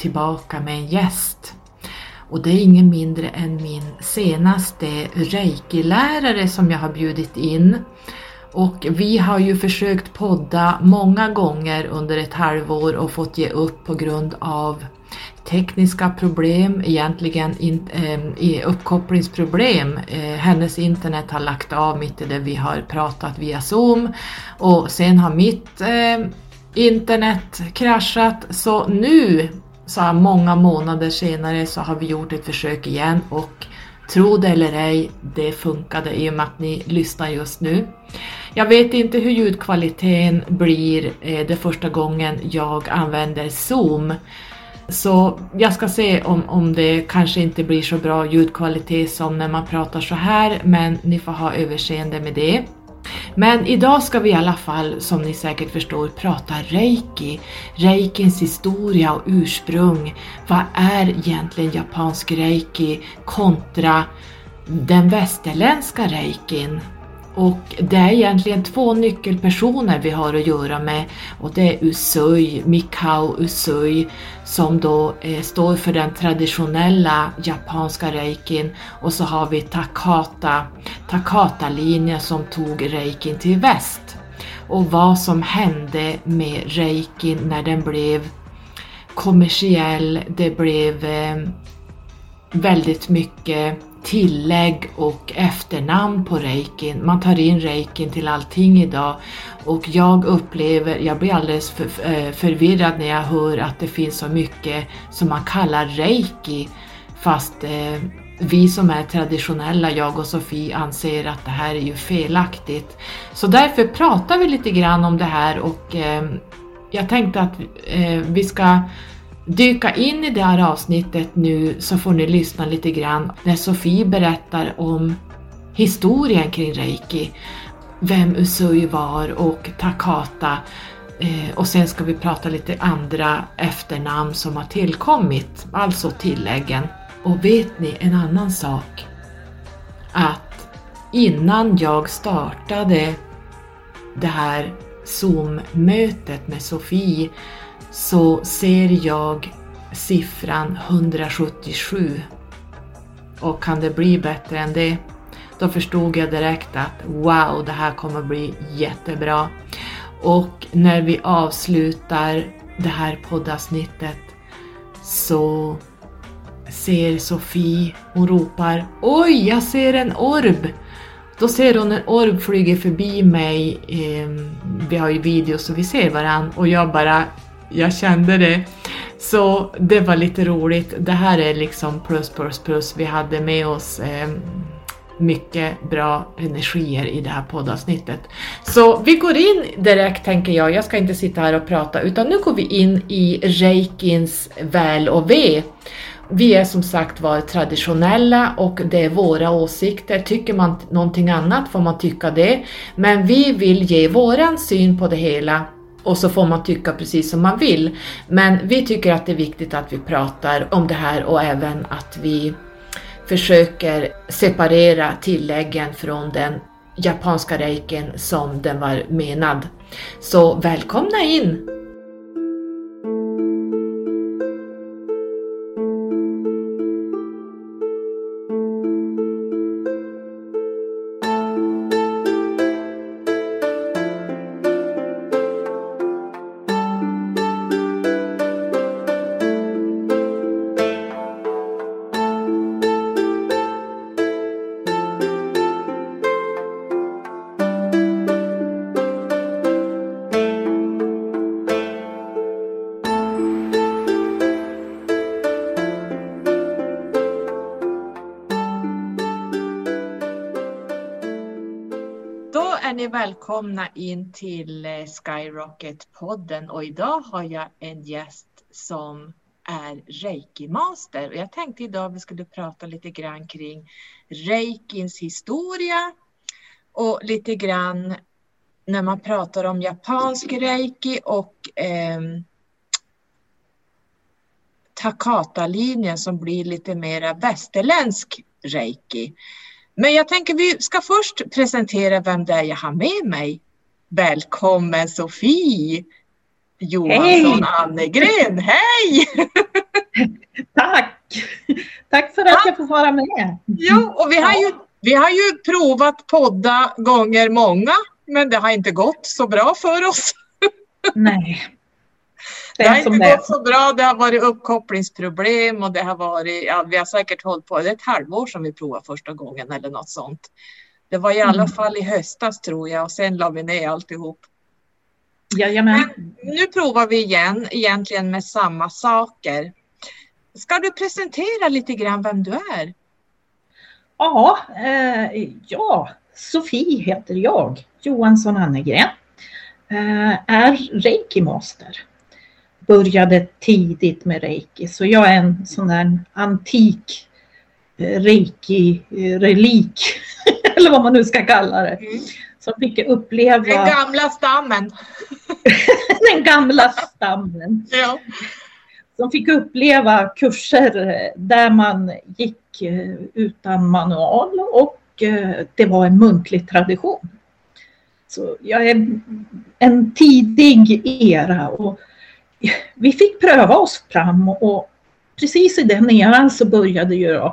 tillbaka med en gäst. Och det är ingen mindre än min senaste reiki-lärare som jag har bjudit in. Och vi har ju försökt podda många gånger under ett halvår och fått ge upp på grund av tekniska problem, egentligen in, eh, uppkopplingsproblem. Eh, hennes internet har lagt av mitt i det vi har pratat via Zoom och sen har mitt eh, internet kraschat så nu, så här många månader senare, så har vi gjort ett försök igen och tro det eller ej, det funkade i och med att ni lyssnar just nu. Jag vet inte hur ljudkvaliteten blir eh, det första gången jag använder Zoom. Så jag ska se om, om det kanske inte blir så bra ljudkvalitet som när man pratar så här, men ni får ha överseende med det. Men idag ska vi i alla fall, som ni säkert förstår, prata reiki. Reikins historia och ursprung. Vad är egentligen japansk reiki kontra den västerländska reikin? Och det är egentligen två nyckelpersoner vi har att göra med och det är Usui, Mikao Usui som då eh, står för den traditionella japanska reikin och så har vi Takata, Takata-linjen som tog reikin till väst. Och vad som hände med reikin när den blev kommersiell, det blev eh, väldigt mycket tillägg och efternamn på reikin. Man tar in reikin till allting idag och jag upplever, jag blir alldeles för, eh, förvirrad när jag hör att det finns så mycket som man kallar reiki fast eh, vi som är traditionella, jag och Sofie, anser att det här är ju felaktigt. Så därför pratar vi lite grann om det här och eh, jag tänkte att eh, vi ska dyka in i det här avsnittet nu så får ni lyssna lite grann när Sofie berättar om historien kring reiki, vem Usui var och Takata eh, och sen ska vi prata lite andra efternamn som har tillkommit, alltså tilläggen. Och vet ni en annan sak? Att innan jag startade det här Zoom-mötet med Sofie så ser jag siffran 177. Och kan det bli bättre än det? Då förstod jag direkt att wow, det här kommer bli jättebra. Och när vi avslutar det här poddavsnittet så ser Sofie, hon ropar Oj, jag ser en orb! Då ser hon en orb flyga förbi mig, ehm, vi har ju video så vi ser varandra och jag bara jag kände det. Så det var lite roligt. Det här är liksom plus plus plus. Vi hade med oss eh, mycket bra energier i det här poddavsnittet. Så vi går in direkt tänker jag, jag ska inte sitta här och prata utan nu går vi in i reikins väl och ve. Vi är som sagt var traditionella och det är våra åsikter. Tycker man någonting annat får man tycka det. Men vi vill ge våran syn på det hela och så får man tycka precis som man vill. Men vi tycker att det är viktigt att vi pratar om det här och även att vi försöker separera tilläggen från den japanska reiken som den var menad. Så välkomna in! Välkomna in till eh, Skyrocket-podden och idag har jag en gäst som är reiki-master. Och jag tänkte idag vi skulle prata lite grann kring reikins historia och lite grann när man pratar om japansk reiki och eh, Takata-linjen som blir lite mera västerländsk reiki. Men jag tänker vi ska först presentera vem det är jag har med mig. Välkommen Sofie! Johansson Annegren. Hej! Tack! Tack för att ja. jag får vara med. Ja, och vi har, ju, vi har ju provat podda gånger många, men det har inte gått så bra för oss. Nej. Det, har inte gått så bra. Det har varit uppkopplingsproblem och det har varit, ja, vi har säkert hållit på, det är ett halvår som vi provade första gången eller något sånt. Det var i alla mm. fall i höstas tror jag och sen la vi ner alltihop. Jajamän. Men nu provar vi igen, egentligen med samma saker. Ska du presentera lite grann vem du är? Ja, eh, ja, Sofie heter jag, Johansson Annegren. Eh, är reiki-master. Började tidigt med reiki, så jag är en sån där antik eh, reiki-relik, eller vad man nu ska kalla det. Mm. Som fick uppleva... Den gamla stammen. Den gamla stammen. Ja som fick uppleva kurser där man gick eh, utan manual och eh, det var en muntlig tradition. Så jag är en tidig era och vi fick pröva oss fram och precis i den eran så började ju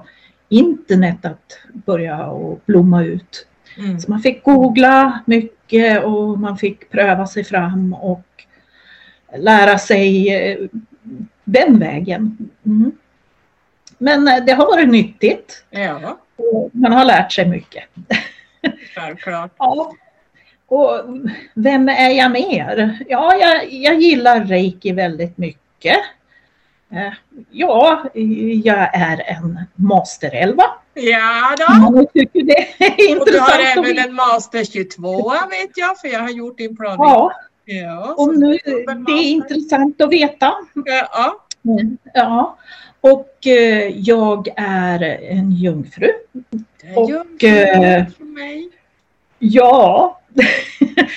internet att börja och blomma ut. Mm. Så man fick googla mycket och man fick pröva sig fram och lära sig eh, den vägen. Mm. Men eh, det har varit nyttigt. Ja. man har lärt sig mycket. Självklart. ja. Och vem är jag mer? Ja, jag, jag gillar reiki väldigt mycket. Eh, ja, jag är en masterelva. Ja då. Jag tycker det är intressant. Och du har även en master 22 vet jag, för jag har gjort din prövning. Ja, Ja, och nu, det är intressant att veta. Ja. ja. Och eh, jag är en jungfru. Det är och, jungfru eh, för mig. Ja.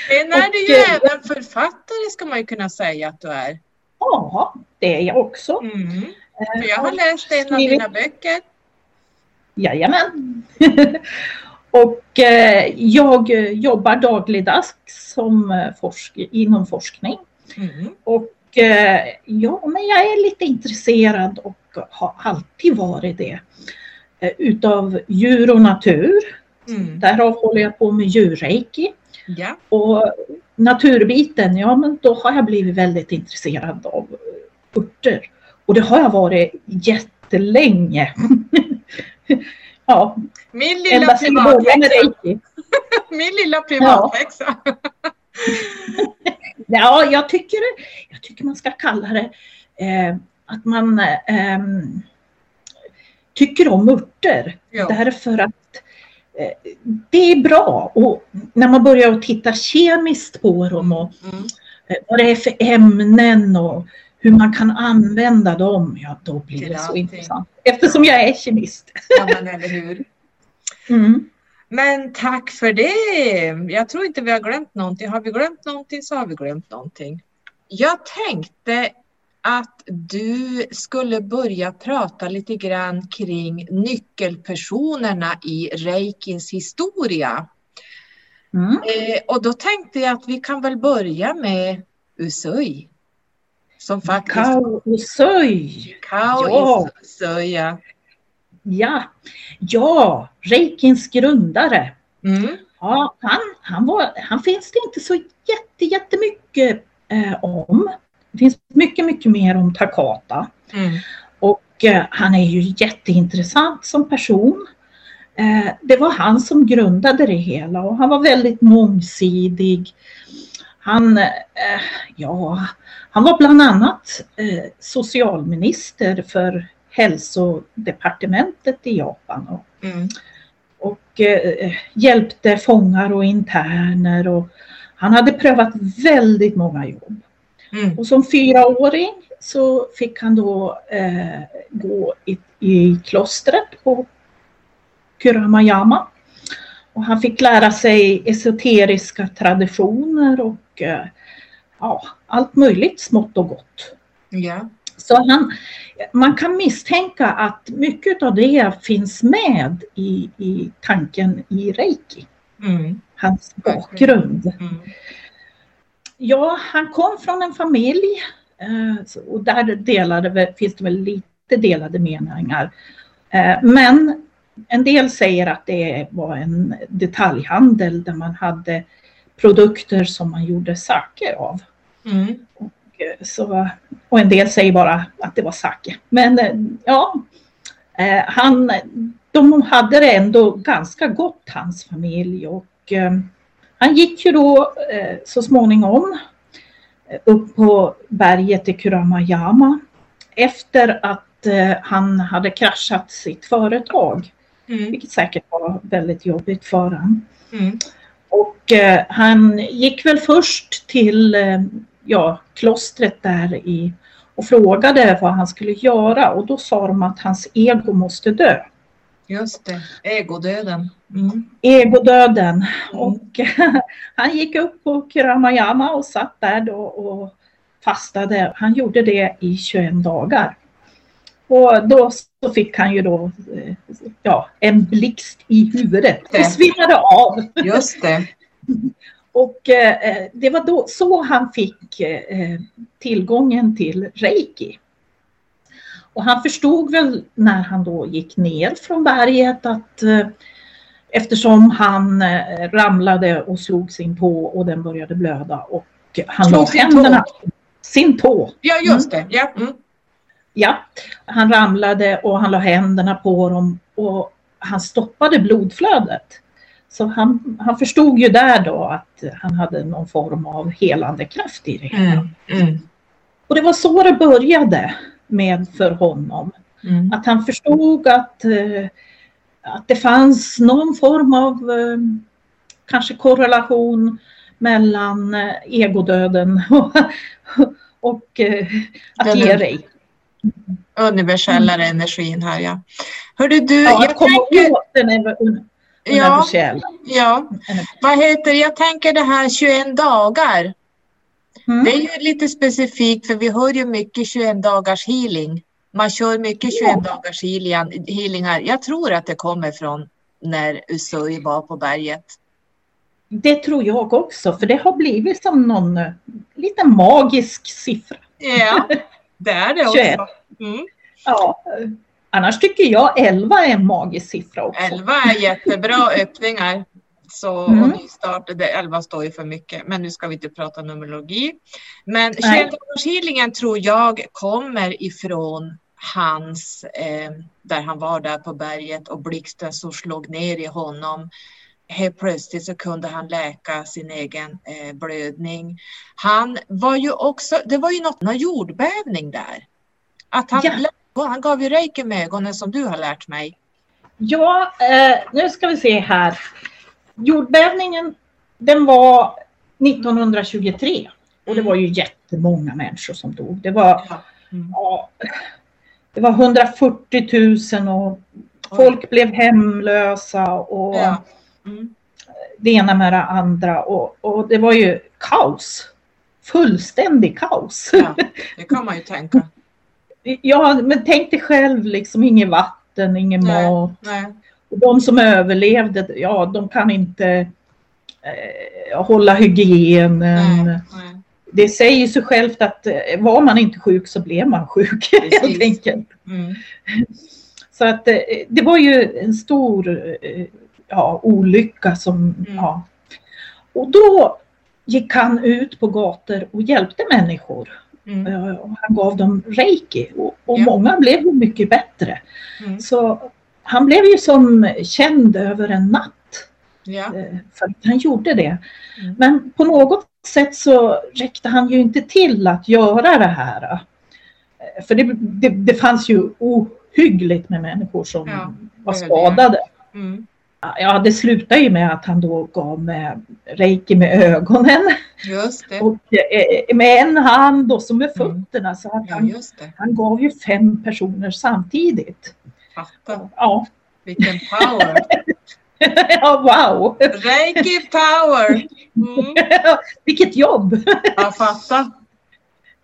Sen är du ju eh, även författare ska man ju kunna säga att du är. Ja, det är jag också. Mm. För jag har läst en av dina böcker. Jajamän. Och eh, jag jobbar dagligdags som eh, forsk inom forskning. Mm. Och eh, ja, men jag är lite intresserad och har alltid varit det. Utav djur och natur. Mm. Därav håller jag på med djurreiki. Ja. Och naturbiten, ja men då har jag blivit väldigt intresserad av örter. Och det har jag varit jättelänge. Ja. Min lilla privatläxa. Min lilla privatläxa. Ja. ja, jag tycker, jag tycker man ska kalla det eh, att man eh, tycker om örter. Ja. Därför att eh, det är bra och när man börjar titta kemiskt på dem och mm. Eh, vad det är för ämnen och hur man kan använda dem, ja då blir det så intressant. Eftersom jag är kemist. Ja, men eller hur. Mm. Men tack för det. Jag tror inte vi har glömt någonting. Har vi glömt någonting så har vi glömt någonting. Jag tänkte att du skulle börja prata lite grann kring nyckelpersonerna i Reikins historia. Mm. Eh, och då tänkte jag att vi kan väl börja med Usui. Som faktiskt... Kao Usui. Kao ja. Usui, ja. Ja, ja Reikins grundare. Mm. Ja, han, han, var, han finns det inte så jätte, jättemycket eh, om. Det finns mycket, mycket mer om Takata. Mm. Och eh, han är ju jätteintressant som person. Eh, det var han som grundade det hela och han var väldigt mångsidig. Han, eh, ja, han var bland annat eh, socialminister för hälsodepartementet i Japan. Och, mm. och eh, hjälpte fångar och interner. Och han hade prövat väldigt många jobb. Mm. Och som fyraåring så fick han då eh, gå i, i klostret på Kuramayama. Och han fick lära sig esoteriska traditioner och eh, ja, allt möjligt smått och gott. Ja. Så han, man kan misstänka att mycket av det finns med i, i tanken i reiki. Mm. Hans bakgrund. Mm. Ja, han kom från en familj eh, och där delade, finns det väl lite delade meningar. Eh, men en del säger att det var en detaljhandel där man hade produkter som man gjorde sake av. Mm. Och, eh, så, och en del säger bara att det var sake. Men ja, han, de hade det ändå ganska gott, hans familj. Och han gick ju då så småningom upp på berget i Kuramayama efter att eh, han hade kraschat sitt företag. Mm. Vilket säkert var väldigt jobbigt för honom. Mm. Och eh, han gick väl först till eh, ja, klostret där i och frågade vad han skulle göra och då sa de att hans ego måste dö. Just det, egodöden. Mm. Egodöden. Mm. Och han gick upp på Kiramayama och satt där då och fastade. Han gjorde det i 21 dagar. Och då så fick han ju då eh, ja, en blixt i huvudet och svimmade av. Just det. Och eh, det var då så han fick eh, tillgången till reiki. Och han förstod väl när han då gick ner från berget att eh, eftersom han eh, ramlade och slog sin tå och den började blöda och han slog la händerna... Tå. Sin tå. Ja, just mm. det. Ja. Mm. ja, han ramlade och han la händerna på dem och han stoppade blodflödet. Så han, han förstod ju där då att han hade någon form av helande kraft i det. Mm. Mm. Och det var så det började med för honom. Mm. Att han förstod att, eh, att det fanns någon form av eh, kanske korrelation mellan eh, egodöden och, och att Den ge dig. Universellare mm. energin här ja. Hörde du, ja, jag tänker... åt den är universell. Ja, ja. Vad heter jag tänker det här 21 dagar. Mm. Det är ju lite specifikt för vi hör ju mycket 21 dagars healing. Man kör mycket 21 ja. dagars healing här. Jag tror att det kommer från när Usui var på berget. Det tror jag också, för det har blivit som någon uh, liten magisk siffra. Ja, det är det också. Mm. Ja, annars tycker jag 11 är en magisk siffra också. 11 är jättebra öppningar. Så, mm. och nystart, det 11 står ju för mycket, men nu ska vi inte prata numerologi. Men självdagarshealingen tror jag kommer ifrån hans, eh, där han var där på berget och blixten så slog ner i honom. Helt plötsligt så kunde han läka sin egen eh, blödning. Han var ju också, det var ju något, någon jordbävning där. Att han, ja. han gav ju reiki med ögonen som du har lärt mig. Ja, eh, nu ska vi se här jordbävningen den var 1923 och det var ju jättemånga människor som dog. Det var, mm. ja, det var 140 000 och folk Oj. blev hemlösa och ja. mm. det ena med det andra och, och det var ju kaos. Fullständig kaos. Ja, det kan man ju tänka. ja, men tänk dig själv liksom inget vatten, ingen nej, mat. Nej. De som överlevde, ja de kan inte eh, hålla hygienen. Nej, nej. Det säger sig självt att eh, var man inte sjuk så blev man sjuk helt enkelt. Mm. Så att eh, det var ju en stor eh, ja, olycka som, mm. ja. Och då gick han ut på gator och hjälpte människor. Mm. Han gav dem reiki och, och ja. många blev mycket bättre. Mm. Så han blev ju som känd över en natt. Ja. Eh, för att han gjorde det. Mm. Men på något sätt så räckte han ju inte till att göra det här. Eh, för det, det, det fanns ju ohyggligt med människor som ja, var skadade. Mm. Ja, det slutade ju med att han då gav med reiki med ögonen. Och eh, med en hand och så med mm. fötterna. Så att ja, han, han gav ju fem personer samtidigt. Fatta. Ja. Vilken power. ja, wow. Reiki power. Mm. Vilket jobb. ja, fatta.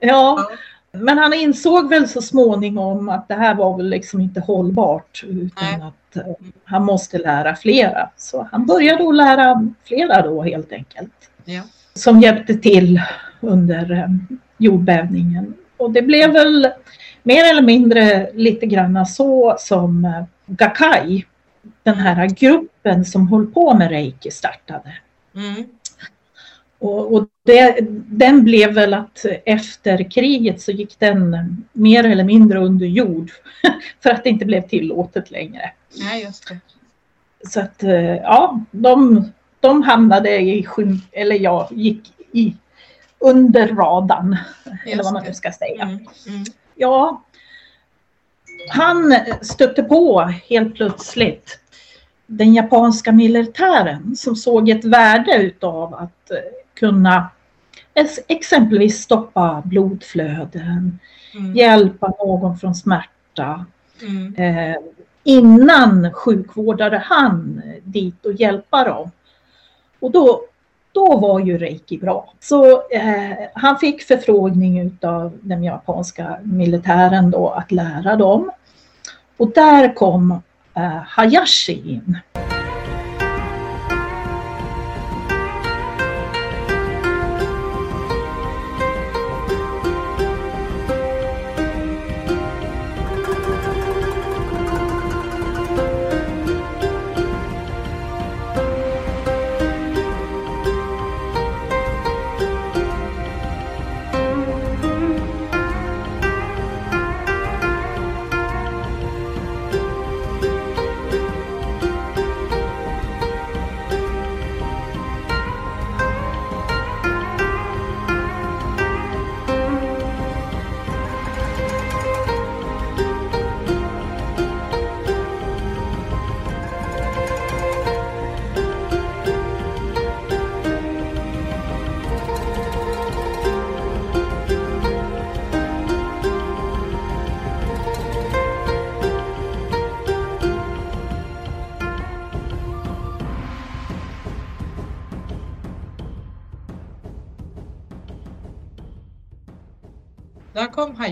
Ja. Men han insåg väl så småningom att det här var väl liksom inte hållbart utan Nej. att uh, han måste lära flera. Så han började att lära flera då helt enkelt. Ja. som hjälpte till under eh, jordbävningen. Och det blev väl mer eller mindre lite grann så som eh, Gakai, den här gruppen som höll på med reiki startade. Mm. Och, och det, den blev väl att efter kriget så gick den mer eller mindre under jord för att det inte blev tillåtet längre. Nej, just det. Så att eh, ja, de, de hamnade i skym, eller ja, gick i under radarn. Just eller vad man nu ska säga. Mm, mm. Ja, han stötte på helt plötsligt den japanska militären som såg ett värde utav att eh, kunna exempelvis stoppa blodflöden, mm. hjälpa någon från smärta. Mm. Eh, innan sjukvårdare han dit och hjälpa dem. Och då, då var ju reiki bra. Så eh, han fick förfrågning av den japanska militären då att lära dem. Och där kom eh, Hayashi in.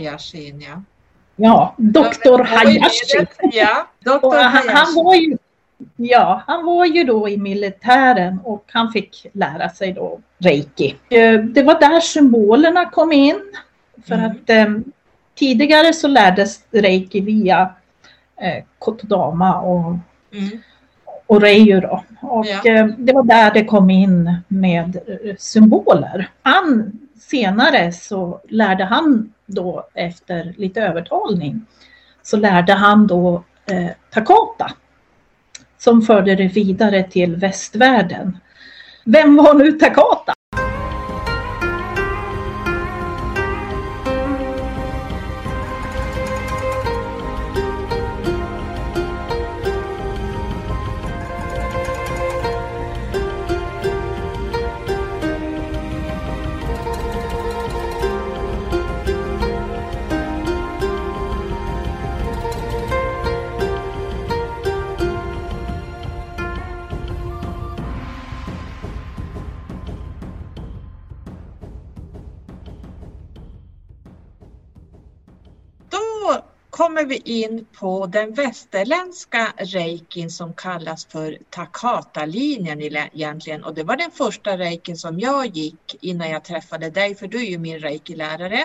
Hayashi in ja. Ja, doktor Hayashi. Ja, doktor han, han, var ju, ja, han var ju då i militären och han fick lära sig då reiki. Eh, det var där symbolerna kom in. För mm. att eh, tidigare så lärdes reiki via eh, Kotodama och, mm. och Reijo då. Och ja. eh, det var där det kom in med eh, symboler. Han senare så lärde han då efter lite övertalning så lärde han då eh, Takata som förde det vidare till västvärlden. Vem var nu Takata? Kommer vi in på den västerländska reikin som kallas för Takata-linjen egentligen och det var den första reikin som jag gick innan jag träffade dig för du är ju min reiki-lärare.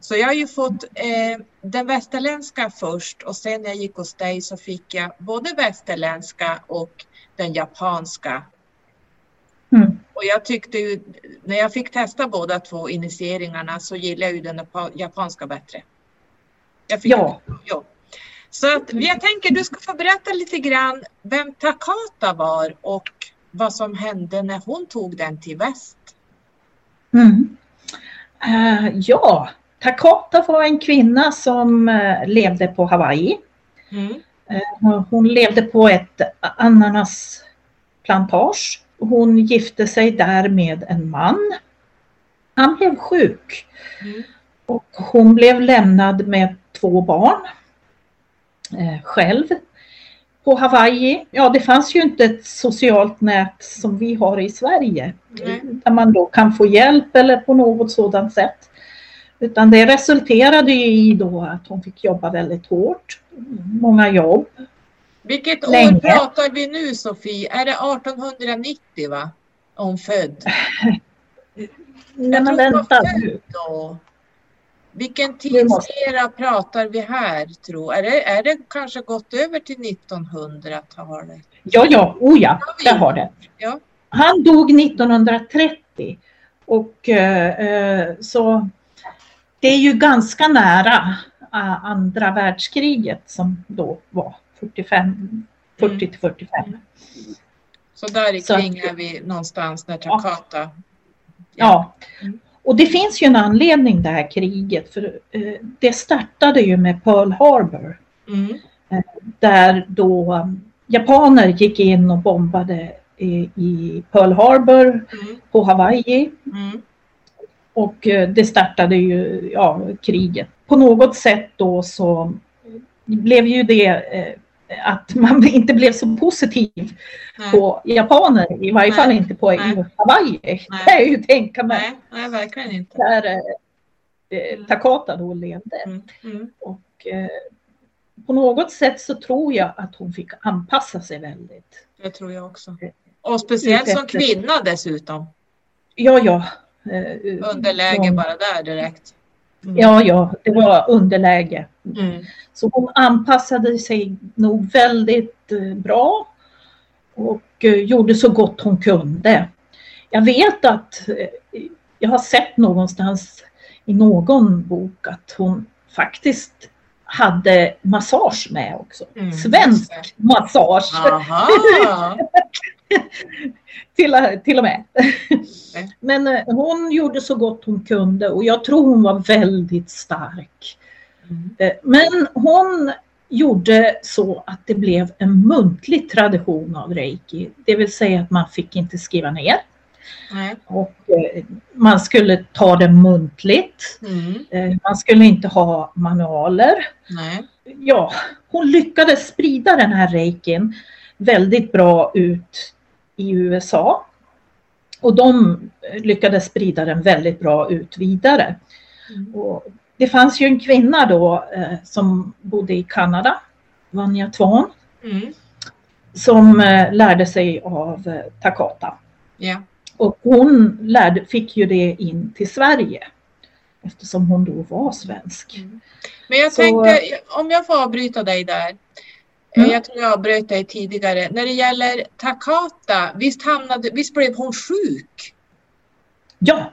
Så jag har ju fått eh, den västerländska först och sen när jag gick hos dig så fick jag både västerländska och den japanska. Mm. Och jag tyckte ju, när jag fick testa båda två initieringarna så gillade jag ju den japanska bättre. Jag fick ja. jobb. Så att, jag tänker du ska få berätta lite grann vem Takata var och vad som hände när hon tog den till väst. Mm. Uh, ja, Takata var en kvinna som uh, levde på Hawaii. Mm. Uh, hon levde på ett ananasplantage. Hon gifte sig där med en man. Han blev sjuk. Mm. Och hon blev lämnad med två barn eh, själv på Hawaii. Ja, det fanns ju inte ett socialt nät som vi har i Sverige mm. där man då kan få hjälp eller på något sådant sätt. Utan det resulterade i då att hon fick jobba väldigt hårt. Många jobb. Vilket Länge. år pratar vi nu Sofie? Är det 1890 va? Hon född? Nej, men vänta nu. Då. Vilken tidsera pratar vi här tro? Är det, är det kanske gått över till 1900-talet? Ja, ja, oh ja, det har det. Ja. Han dog 1930 och eh, eh, så det är ju ganska nära eh, andra världskriget som då var 45, 40 till 45. Så där i Så att- kring är vi någonstans när Takata... Ja. Mm. Och det finns ju en anledning det här kriget för eh, det startade ju med Pearl Harbor Mm. där då um, japaner gick in och bombade i, i Pearl Harbor Mm. på Hawaii Mm. och eh, det startade ju ja, kriget. På något sätt då så blev ju det eh, att man inte blev så positiv Nej. på japaner, i varje Nej. fall inte på Nej. Hawaii. Nej. Det kan jag ju tänka mig. Nej, verkligen inte. Där eh, eh, Takata då levde. Mm. Mm. Och eh, på något sätt så tror jag att hon fick anpassa sig väldigt. Det tror jag också. Och speciellt som kvinna dessutom. Ja, ja. eh, Underläge bara där direkt. Mm. Ja, ja, det var underläge. Mm. Så hon anpassade sig nog väldigt eh, bra och eh, gjorde så gott hon kunde. Jag vet att eh, jag har sett någonstans i någon bok att hon faktiskt hade massage med också. Mm, Svensk massage! till, till och med. Men eh, hon gjorde så gott hon kunde och jag tror hon var väldigt stark. Mm. Eh, Men hon gjorde så att det blev en muntlig tradition av reiki. Det vill säga att man fick inte skriva ner Nej. och eh, man skulle ta det muntligt. Mm. Man skulle inte ha manualer. Nej. Ja, hon lyckades sprida den här reikin väldigt bra ut i USA. Och de lyckades sprida den väldigt bra ut vidare. Mm. Och det fanns ju en kvinna då eh, som bodde i Kanada, Vanja Tvan, Mm. som eh, lärde sig av eh, Takata. Ja. Och hon lärde, fick ju det in till Sverige eftersom hon då var svensk. Men jag Så- tänkte, om jag får avbryta dig där. Mm. Jag tror jag avbröt dig tidigare. När det gäller Takata, visst, hamnade, visst blev hon sjuk? Ja.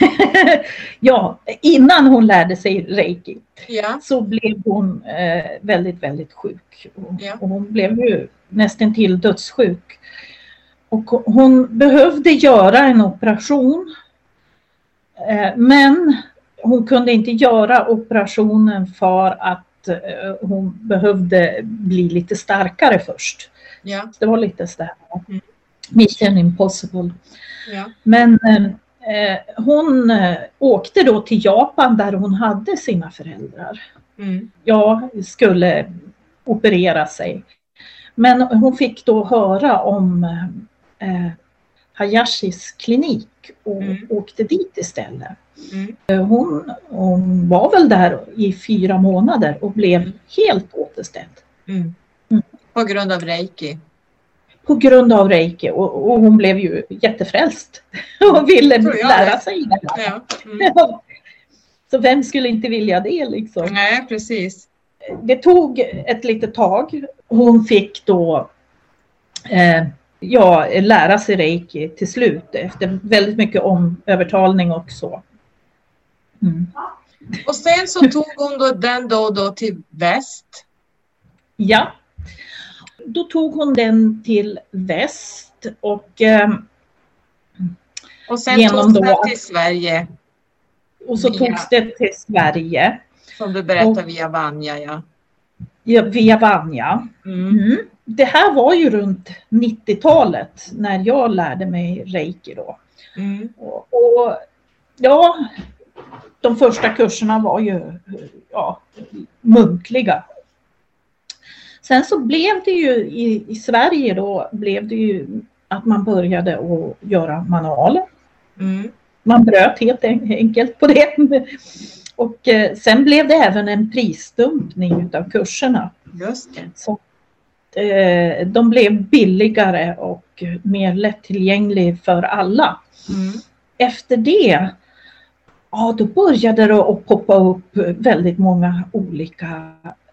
ja, innan hon lärde sig reiki Ja. så blev hon eh, väldigt, väldigt sjuk. Och, Ja. och hon blev ju nästan till dödssjuk. Och hon behövde göra en operation. Eh, men hon kunde inte göra operationen för att eh, hon behövde bli lite starkare först. Ja. Det var lite sådär Mm. mission impossible. Ja. Men eh, hon eh, åkte då till Japan där hon hade sina föräldrar. Mm. Ja, skulle operera sig. Men hon fick då höra om eh, Hayashis klinik och Mm. åkte dit istället. Mm. Eh, Hon, hon var väl där i fyra månader och blev helt återställd. Mm. Mm. På grund av reiki. På grund av reiki och, och hon blev ju jättefrälst och ville lära det. sig det här. Ja. Mm. Så vem skulle inte vilja det liksom? Nej, precis. Det tog ett litet tag. Hon fick då eh, ja, lära sig reiki till slut efter väldigt mycket omövertalning och så. Mm. Och sen så tog hon då den då, då till väst. Ja. Då tog hon den till väst och, eh, Och sen Genom togs den till Sverige. och så Ja. togs det till Sverige Som du berättade Och- via Vanja. Ja. ja, via Vanja. Mm. Mm. Det här var ju runt 90-talet när jag lärde mig reiki då. Mm. Och, och ja, de första kurserna var ju ja, muntliga. Sen så blev det ju i, i Sverige då blev det ju att man började att göra manualer. Mm. Man bröt helt en- enkelt på det. Och eh, sen blev det även en prisdumpning utav kurserna. Just det. Så eh, de blev billigare och mer lättillgänglig för alla. Mm. efter det, ja då började det att poppa upp väldigt många olika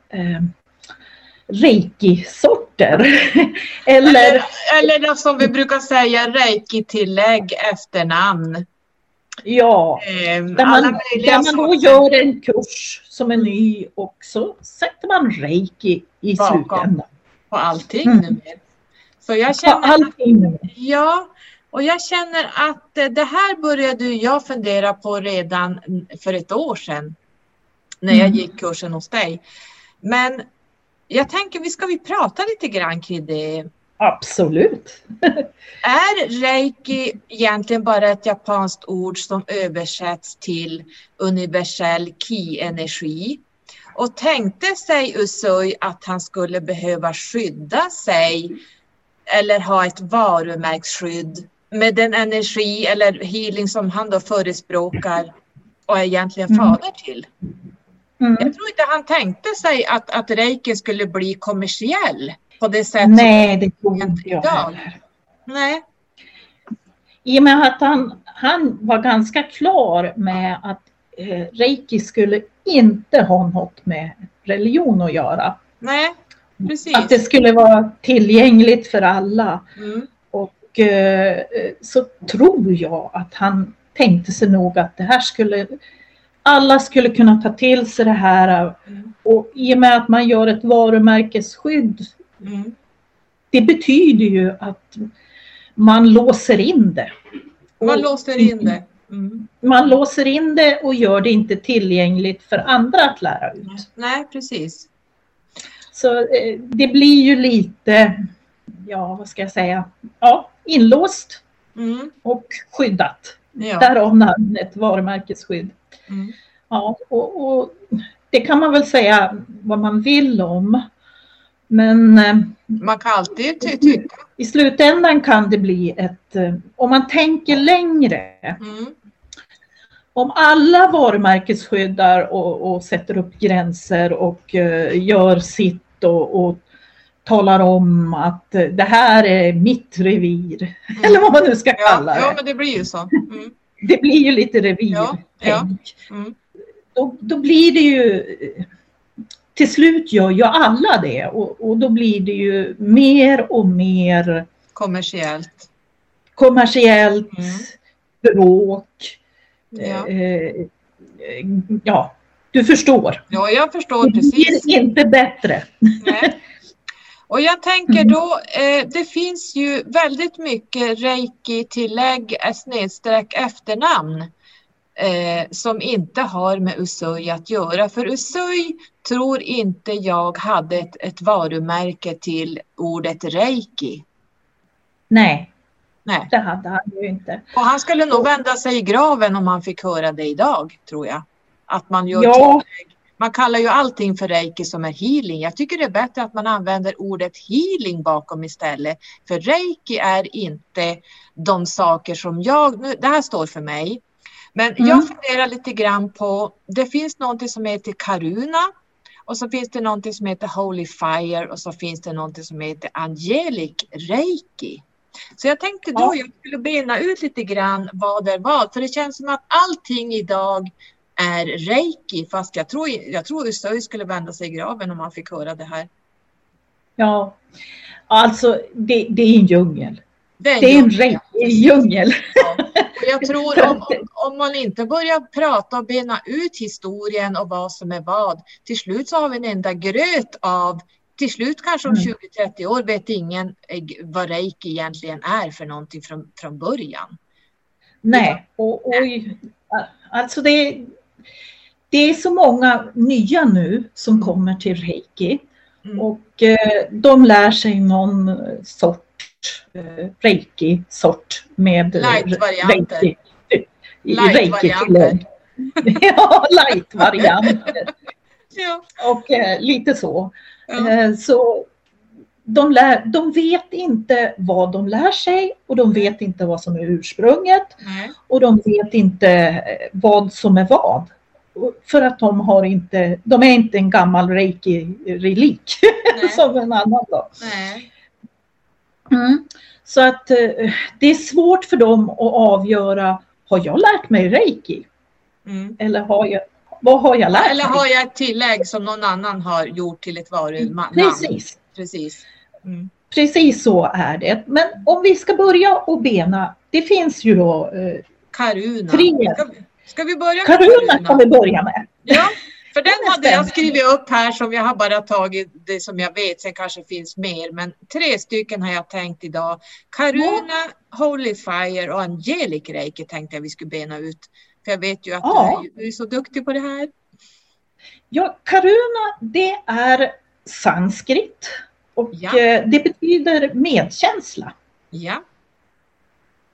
eh, reiki-sorter. eller, eller, eller som vi brukar säga, reiki-tillägg efternamn. Ja, eh, där man, där man då gör en kurs som är ny och så sätter man reiki i Bakom. slutändan. På allting mm. nu. Så jag känner, på allting. Ja, och jag känner att det här började jag fundera på redan för ett år sedan. När jag mm. gick kursen hos dig. Men jag tänker, vi ska vi prata lite grann kring det. Absolut. är reiki egentligen bara ett japanskt ord som översätts till universell ki-energi? Och tänkte sig Usui att han skulle behöva skydda sig eller ha ett varumärkesskydd med den energi eller healing som han då förespråkar och är egentligen mm. fader till. Mm. Jag tror inte han tänkte sig att, att reiki skulle bli kommersiell på det sätt Nej, det tror inte jag heller. Nej. I och med att han, han var ganska klar med att eh, reiki skulle inte ha något med religion att göra. Nej, precis. Att det skulle vara tillgängligt för alla. Mm. Och eh, så tror jag att han tänkte sig nog att det här skulle alla skulle kunna ta till sig det här. Mm. Och i och med att man gör ett varumärkesskydd mm. det betyder ju att man låser in det. Man låser in det. Mm. Man låser in det och gör det inte tillgängligt för andra att lära ut. Nej, precis. Så eh, det blir ju lite, ja vad ska jag säga, ja, inlåst mm. och skyddat. Ja. Därav namnet varumärkesskydd. Mm. Ja, och, och, det kan man väl säga vad man vill om. Men eh, man kan alltid tycka. I slutändan kan det bli ett, eh, om man tänker längre. Mm. Om alla varumärkesskyddar och, och, sätter upp gränser och uh, gör sitt och, och, talar om att det här är mitt revir. Mm. Eller vad man nu ska kalla det. Ja, men det blir ju så. Mm det blir ju lite revir. Ja, ja. Mm. Då, då, blir det ju till slut gör ju alla det och, och då blir det ju mer och mer kommersiellt. Kommersiellt mm. bråk. Ja. Eh, ja, du förstår. Ja, jag förstår precis. Det blir inte bättre. Nej. Och jag tänker då, eh, det finns ju väldigt mycket reiki-tillägg, eh, snedstreck efternamn eh, som inte har med Usui att göra. För Usui tror inte jag hade ett, ett varumärke till ordet reiki. Nej, Nej, det hade han ju inte. Och han skulle nog vända sig i graven om han fick höra det idag, tror jag. Att man gör ja. tillägg man kallar ju allting för reiki som är healing. Jag tycker det är bättre att man använder ordet healing bakom istället. För reiki är inte de saker som jag, nu, det här står för mig. Men mm. jag funderar lite grann på, det finns någonting som heter karuna och så finns det någonting som heter holy fire och så finns det någonting som heter angelic reiki. Så jag tänkte då ja. jag skulle bena ut lite grann vad det är vad. För det känns som att allting idag är reiki fast jag tror, jag tror Usui skulle vända sig i graven om han fick höra det här. Ja, alltså det, det är en djungel. Det är en, det är en reiki-djungel. Ja. Jag tror om, om man inte börjar prata och bena ut historien och vad som är vad, till slut så har vi en enda gröt av till slut kanske om 20-30 mm. år vet ingen vad reiki egentligen är för någonting från, från början. Nej, och, och alltså det, det är så många nya nu som mm. kommer till reiki mm. och eh, de lär sig någon sort eh, reiki-sort med light-varianter. reiki. Light-varianter. ja, light-varianter. ja. Och eh, lite så. Ja. Eh, så de, lär, de vet inte vad de lär sig och de vet inte vad som är ursprunget. Nej. Och de vet inte eh, vad som är vad. För att de har inte, de är inte en gammal reiki-relik som en annan då. Mm. Så att eh, det är svårt för dem att avgöra, har jag lärt mig reiki? Mm. Eller har jag, vad har jag lärt Eller har jag ett tillägg som någon annan har gjort till ett varunamn? Precis, Precis. Mm. precis så är det. Men om vi ska börja och bena, det finns ju då eh, Karuna. Tre. Ska ska vi börja med Karuna kan vi börja med. Ja, för den Den hade jag skrivit upp här som jag har bara tagit det som jag vet. Sen kanske finns mer, men tre stycken har jag tänkt idag. Karuna, Holy Fire och Angelic Reiki tänkte jag vi skulle bena ut. För jag vet ju att Ja. du, är, du är så duktig på det här. Ja, Karuna det är sanskrit och Ja. eh, det betyder medkänsla. Ja,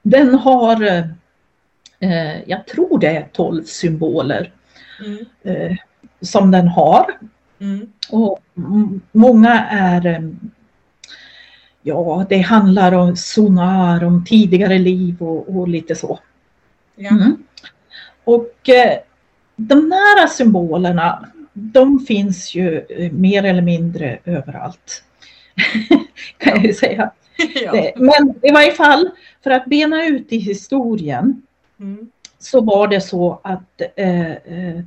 Den har, eh, jag tror det är 12 symboler mm. eh, som den har. Mm. Och många är, eh, ja det handlar om sonar, om tidigare liv och, och lite så. ja. Mm. Och eh, de här symbolerna, de finns ju eh, mer eller mindre överallt. kan jag ju säga. ja. Det- Men i varje fall, för att bena ut i historien Mm. så var det så att eh, eh,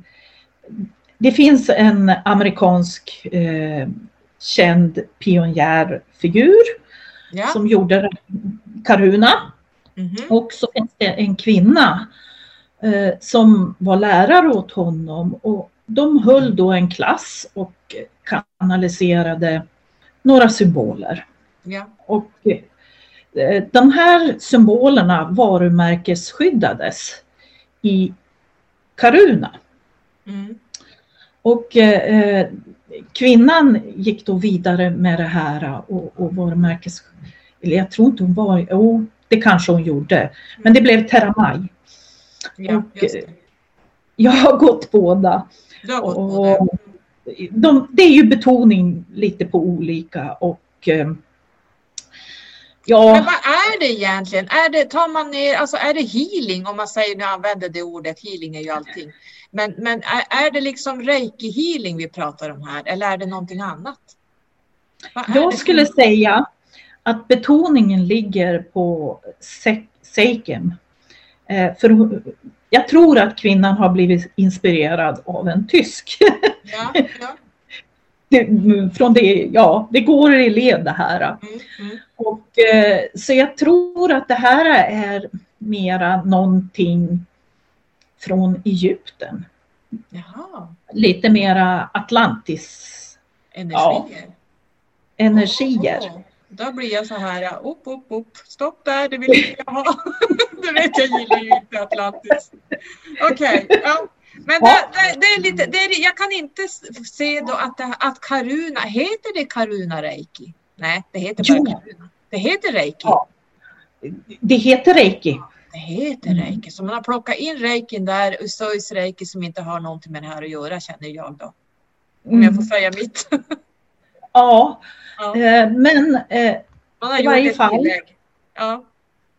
det finns en amerikansk eh, känd pionjärfigur ja. som gjorde Karuna. Mhm. Och så finns det en kvinna eh, som var lärare åt honom och de höll då en klass och kanaliserade några symboler. ja. Och eh, de här symbolerna varumärkesskyddades i Karuna. Mm. Och eh, kvinnan gick då vidare med det här och, och varumärkes... Eller jag tror inte hon var... Jo, det kanske hon gjorde. Men det blev Terramaj. ja Och, det. Jag har gått båda. Du har gått Och, det. De, det är ju betoning lite på olika och eh, Men ja, vad är det egentligen? Är det, tar man ner, alltså är det healing om man säger, nu använder det ordet, healing är ju allting. Men, men är, är det liksom reiki healing vi pratar om här eller är det någonting annat? Jag skulle säga att betoningen ligger på se- seiken. Eh, för jag tror att kvinnan har blivit inspirerad av en tysk. Ja, ja. det, från det, ja, det går i led det här. Mm, mm. Och, eh, så jag tror att det här är mera någonting från Egypten. Jaha, Lite mera Atlantis energier. energier. Åh, Då blir jag så här, upp, upp, upp, stopp där, det vill inte jag ha. du vet, jag gillar ju inte Atlantis. Okej, ja. Men det, det, det är lite, det är, jag kan inte se då att, det, att Karuna, heter det Karuna Reiki? Nej, det heter bara Jo. Karuna. Det heter Reiki. Ja. Det heter reiki. Det heter. Reiki. Så man har plockat in Reikin där, Usois Reiki som inte har någonting med det här att göra känner jag då. Om jag får Mm. säga mitt. Ja, ja. eh, men eh, Man har i varje fall. tillägg. Ja,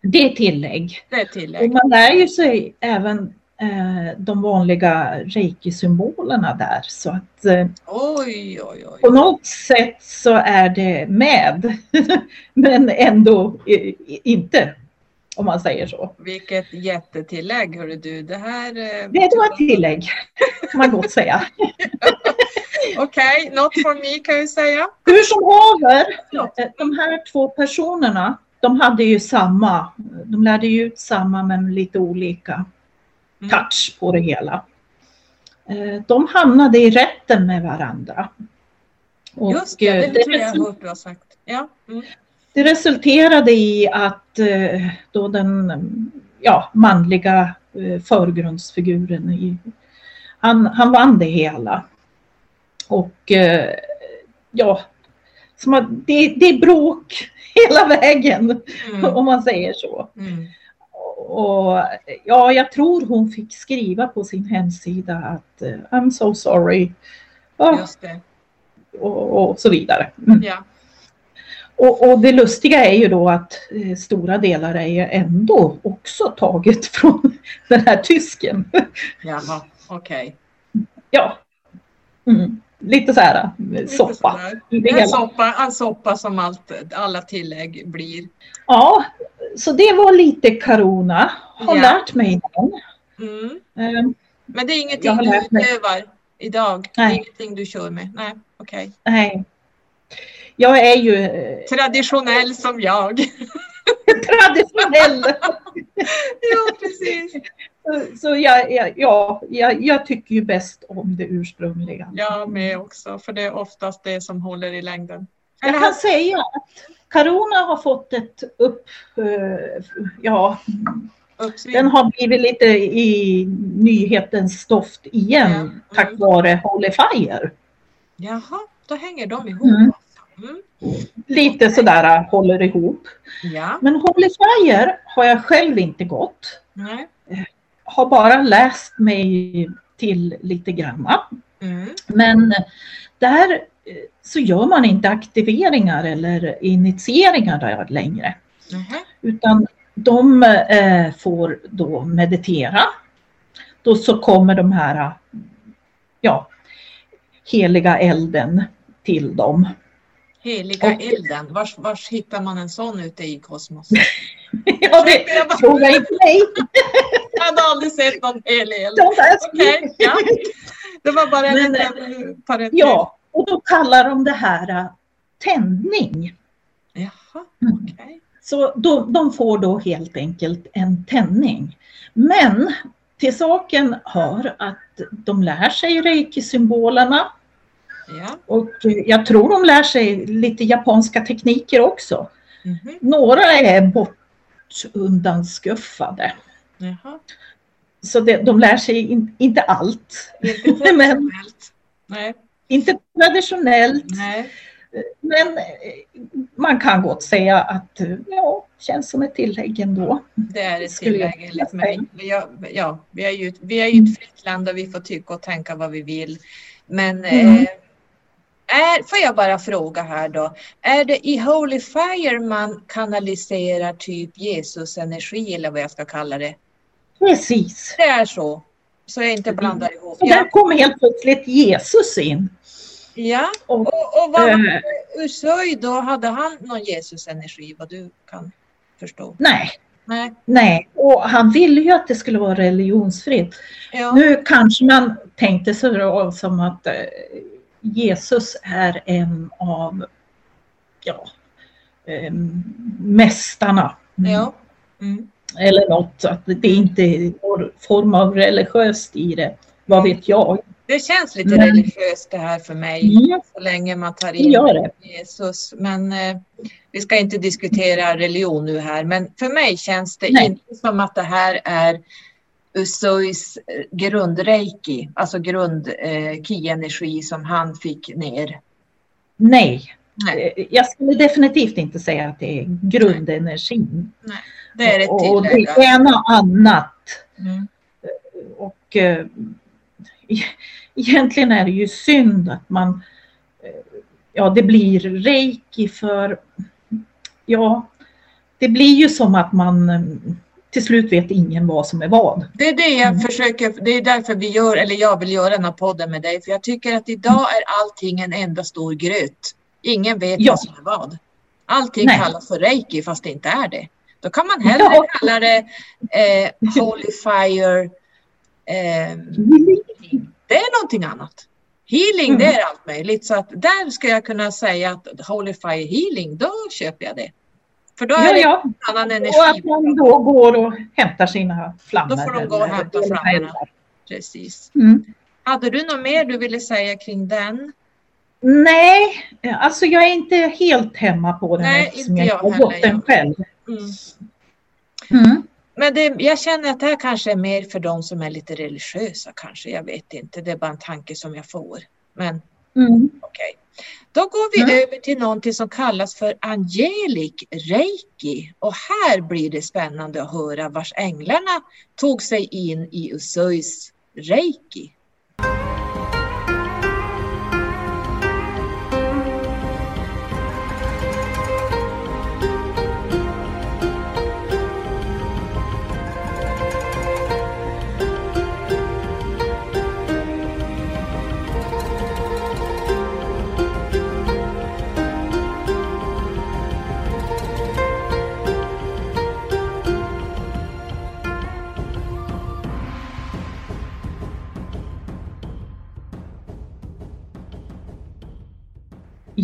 det är tillägg. det är ett Och tillägg. man lär ju sig även eh, de vanliga reiki-symbolerna där. Så att Oj, oj, oj. på något sätt så är det med. men ändå inte. Om man säger så. Vilket jättetillägg hörru du. Det här... Det var ett tillägg kan man gott säga. Okej, not for me kan jag säga. Hur som haver, eh, de här två personerna, de hade ju samma, de lärde ju ut samma men lite olika Mm. touch på det hela. Eh, De hamnade i rätten med varandra. Och Just det, eh, det tror jag hört du har sagt. Ja. Mm. det resulterade i att då den ja, manliga förgrundsfiguren, i, han, han vann det hela. Och eh, ja, som det, det är bråk hela vägen Mm. om man säger så. Mm. Och ja, jag tror hon fick skriva på sin hemsida att eh, I'm so sorry Ja, och, och så vidare. Mm. Ja. Och, och det lustiga är ju då att eh, stora delar är ju ändå också taget från den här tysken. Jaha, okej. ja, mm. Lite så här eh, Lite soppa. hela. soppa, en soppa som allt, alla tillägg blir. Ja, så det var lite Karuna. har Ja. lärt mig den. Mm. Eh, Men det är ingenting du utövar idag? Det är Nej. ingenting du kör med? Nej, okej. nej. Jag är ju eh, Traditionell som jag. traditionell. ja, precis. Så jag, jag, ja, jag, jag tycker ju bäst om det ursprungliga. Jag med också, för det är oftast det som håller i längden. Jag Eller kan säga att Carona har fått ett upp... eh, Ja, uppsving. den har blivit lite i nyhetens stoft igen Ja, mm. tack vare Holy Fire. Jaha, då hänger de ihop. Mm. Mm. Lite sådär äh, håller ihop. Ja, Men Holy Fire har jag själv inte gått. nej. Har bara läst mig till lite granna. Mm. Men där så gör man inte aktiveringar eller initieringar där längre. Nähä. Utan de eh, får då meditera. Då så kommer de här ja, heliga elden till dem. Heliga Och- elden, vars hittar man en sån ute i kosmos? ja, det fråga inte mig. Jag hade aldrig sett någon. De där Okej, ja. Det var bara en liten parentes. Ja, och då kallar de det här eh, tändning. Jaha, Mm. okej. Så de, de får då helt enkelt en tändning. Men till saken hör att de lär sig reiki-symbolerna Ja. och jag tror de lär sig lite japanska tekniker också. Mhm. Några är bortundanskuffade. Jaha. Så det, de lär sig in, inte allt. Inte traditionellt. Nej, Inte traditionellt, nej. men eh, man kan gott säga att eh, ja, känns som ett tillägg ändå. Det är ett tillägg enligt mig. Ja, ja, vi är ju vi är ju ett fritt land och vi får tycka och tänka vad vi vill. Men Mm. eh, är, får jag bara fråga här då. Är det i Holy Fire man kanaliserar typ Jesus energi eller vad jag ska kalla det? Precis. Det är så. Så jag inte blandar ihop. Så Ja, där kom helt plötsligt Jesus in. ja. Och, Och, och vad eh, Usui då, hade han någon Jesus energi vad du kan förstå? nej, Nej. nej. Och han ville ju att det skulle vara religionsfritt. Ja. Nu kanske man tänkte sig då som att eh, Jesus är en av ja, eh, mästarna. ja. Mm. Eller något, att det inte är någon form av religiöst i det. Vad vet jag? Det känns lite Men- religiöst det här för mig. Mm, Så länge man tar in. Jesus. Men eh, vi ska inte diskutera religion nu här. Men för mig känns det Nej. inte som att det här är Usuis eh, grundreiki. Alltså grund eh, ki-energi som han fick ner. Nej, Nej, Eh, jag skulle definitivt inte säga att det är grundenergin. det är ett och det tillägg. är något annat. Mm. Och eh, egentligen är det ju synd att man, eh, ja det blir reiki för, ja, det blir ju som att man eh, till slut vet ingen vad som är vad. Det är det jag Mm. försöker, det är därför vi gör, eller jag vill göra den här podden med dig. För jag tycker att idag är allting en enda stor gröt. Ingen vet Ja. vad som är vad. Allting Nej. kallas för reiki fast det inte är det. Då kan man hellre Ja. kalla det eh, Holy Fire. Eh, det är någonting annat. Healing det Mm. är allt möjligt. Så att där ska jag kunna säga att Holy Fire Healing, då köper jag det. För då är Ja, det ja. en annan Och energi. att man då går och hämtar sina flammor. Då får de gå och hämta flammorna. Precis. Mm. Hade du något mer du ville säga kring den? Nej, alltså jag är inte helt hemma på den Nej, eftersom jag jag har gått den själv. Mm. Mm. Men det, jag känner att det här kanske är mer för de som är lite religiösa kanske. Jag vet inte. Det är bara en tanke som jag får. Men Mm. okej. Då går vi Mm. över till någonting som kallas för angelic reiki. Och här blir det spännande att höra vars änglarna tog sig in i Usuis reiki.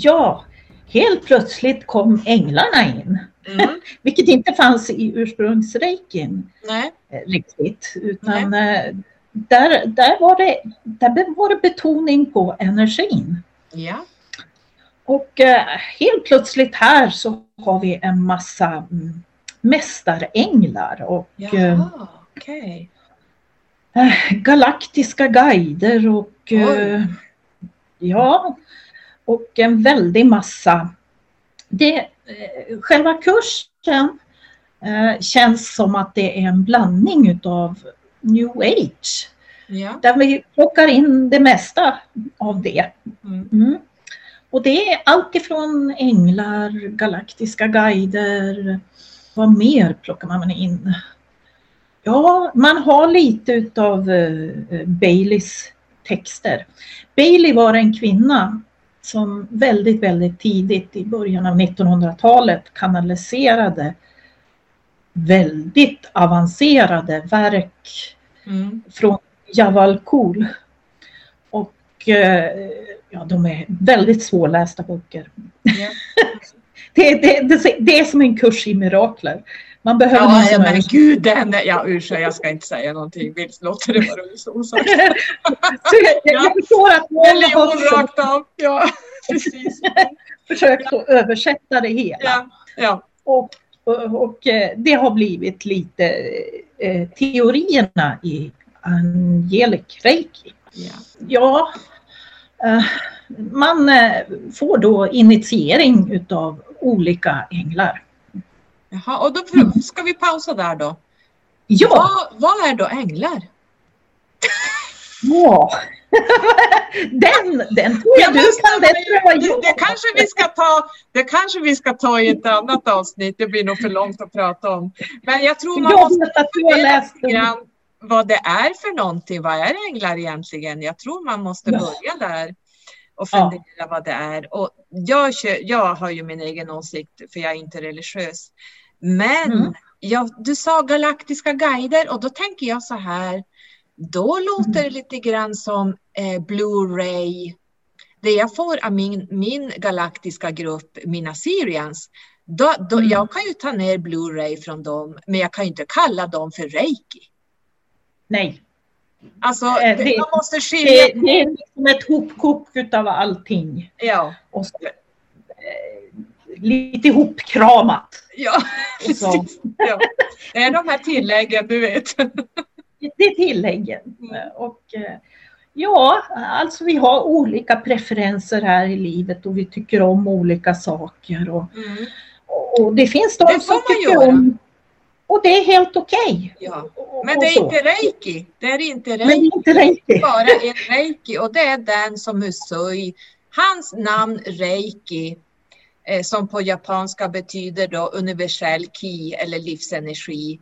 Ja, helt plötsligt kom änglarna in. Mm. Vilket inte fanns i ursprungsreikin Nej. eh, riktigt. Utan eh, där, där, var det, där var det betoning på energin. Ja. Och eh, helt plötsligt här så har vi en massa mm, mästaränglar och Jaha, eh, galaktiska guider och eh, ja, och en väldig massa. Det, eh, själva kursen eh, känns som att det är en blandning utav new age. Ja. Där vi plockar in det mesta av det. Mm. Mm. Och det är allt ifrån änglar, galaktiska guider. Vad mer plockar man in? Ja, man har lite utav uh, Baileys texter. Bailey var en kvinna som väldigt, väldigt tidigt i början av 1900-talet kanaliserade väldigt avancerade verk Mm. från Jawal Kul. Och eh, ja, de är väldigt svårlästa böcker. Ja. Det, det, det, det är som en kurs i mirakler. Man behöver Ja, som men gud, den. Ja, ursäkta, jag ska inte säga någonting. Vilt låter det bara så osagt. Jag, jag förstår att Religion har rakt av. Ja, precis. försökt att översätta det hela. Ja, ja. Och, och, och eh, det har blivit lite eh, teorierna i Angelic Reiki. ja. Ja, eh, man eh, får då initiering utav olika änglar. Jaha, och då ska vi pausa där då. Ja, Vad, vad är då änglar? ja. den, den tror jag Ja, du kan bättre än Det, jag det, kanske vi ska ta, det kanske vi ska ta i ett annat avsnitt. Det blir nog för långt att prata om. Men jag tror man Jag måste fundera lite grann vad det är för någonting. Vad är änglar egentligen? Jag tror man måste Ja. börja där och Ja. fundera vad det är. Och jag, jag har ju min egen åsikt för jag är inte religiös. Men Mm. ja, du sa galaktiska guider och då tänker jag så här. Då låter det lite grann som eh, Blu-ray. Det jag får av min, min galaktiska grupp, mina Syrians, då, då, Mm. jag kan ju ta ner Blu-ray från dem, men jag kan ju inte kalla dem för reiki. Nej, Alltså, Eh, det, det- man måste det, skilja. det är liksom ett hopkok utav allting. Ja, Och så, eh, lite ihopkramat. ja, precis. Ja. Det är de här tilläggen, du vet. det är tilläggen. Mm. Och, eh, ja, alltså vi har olika preferenser här i livet och vi tycker om olika saker. Och, Mm. och det finns de Det som tycker göra. om och det är helt okej. Ja. Och- Men det är inte reiki. Det är inte Men det reiki. är inte reiki. bara en reiki och det är den som Usui, hans namn reiki, eh, som på japanska betyder då universell ki eller livsenergi.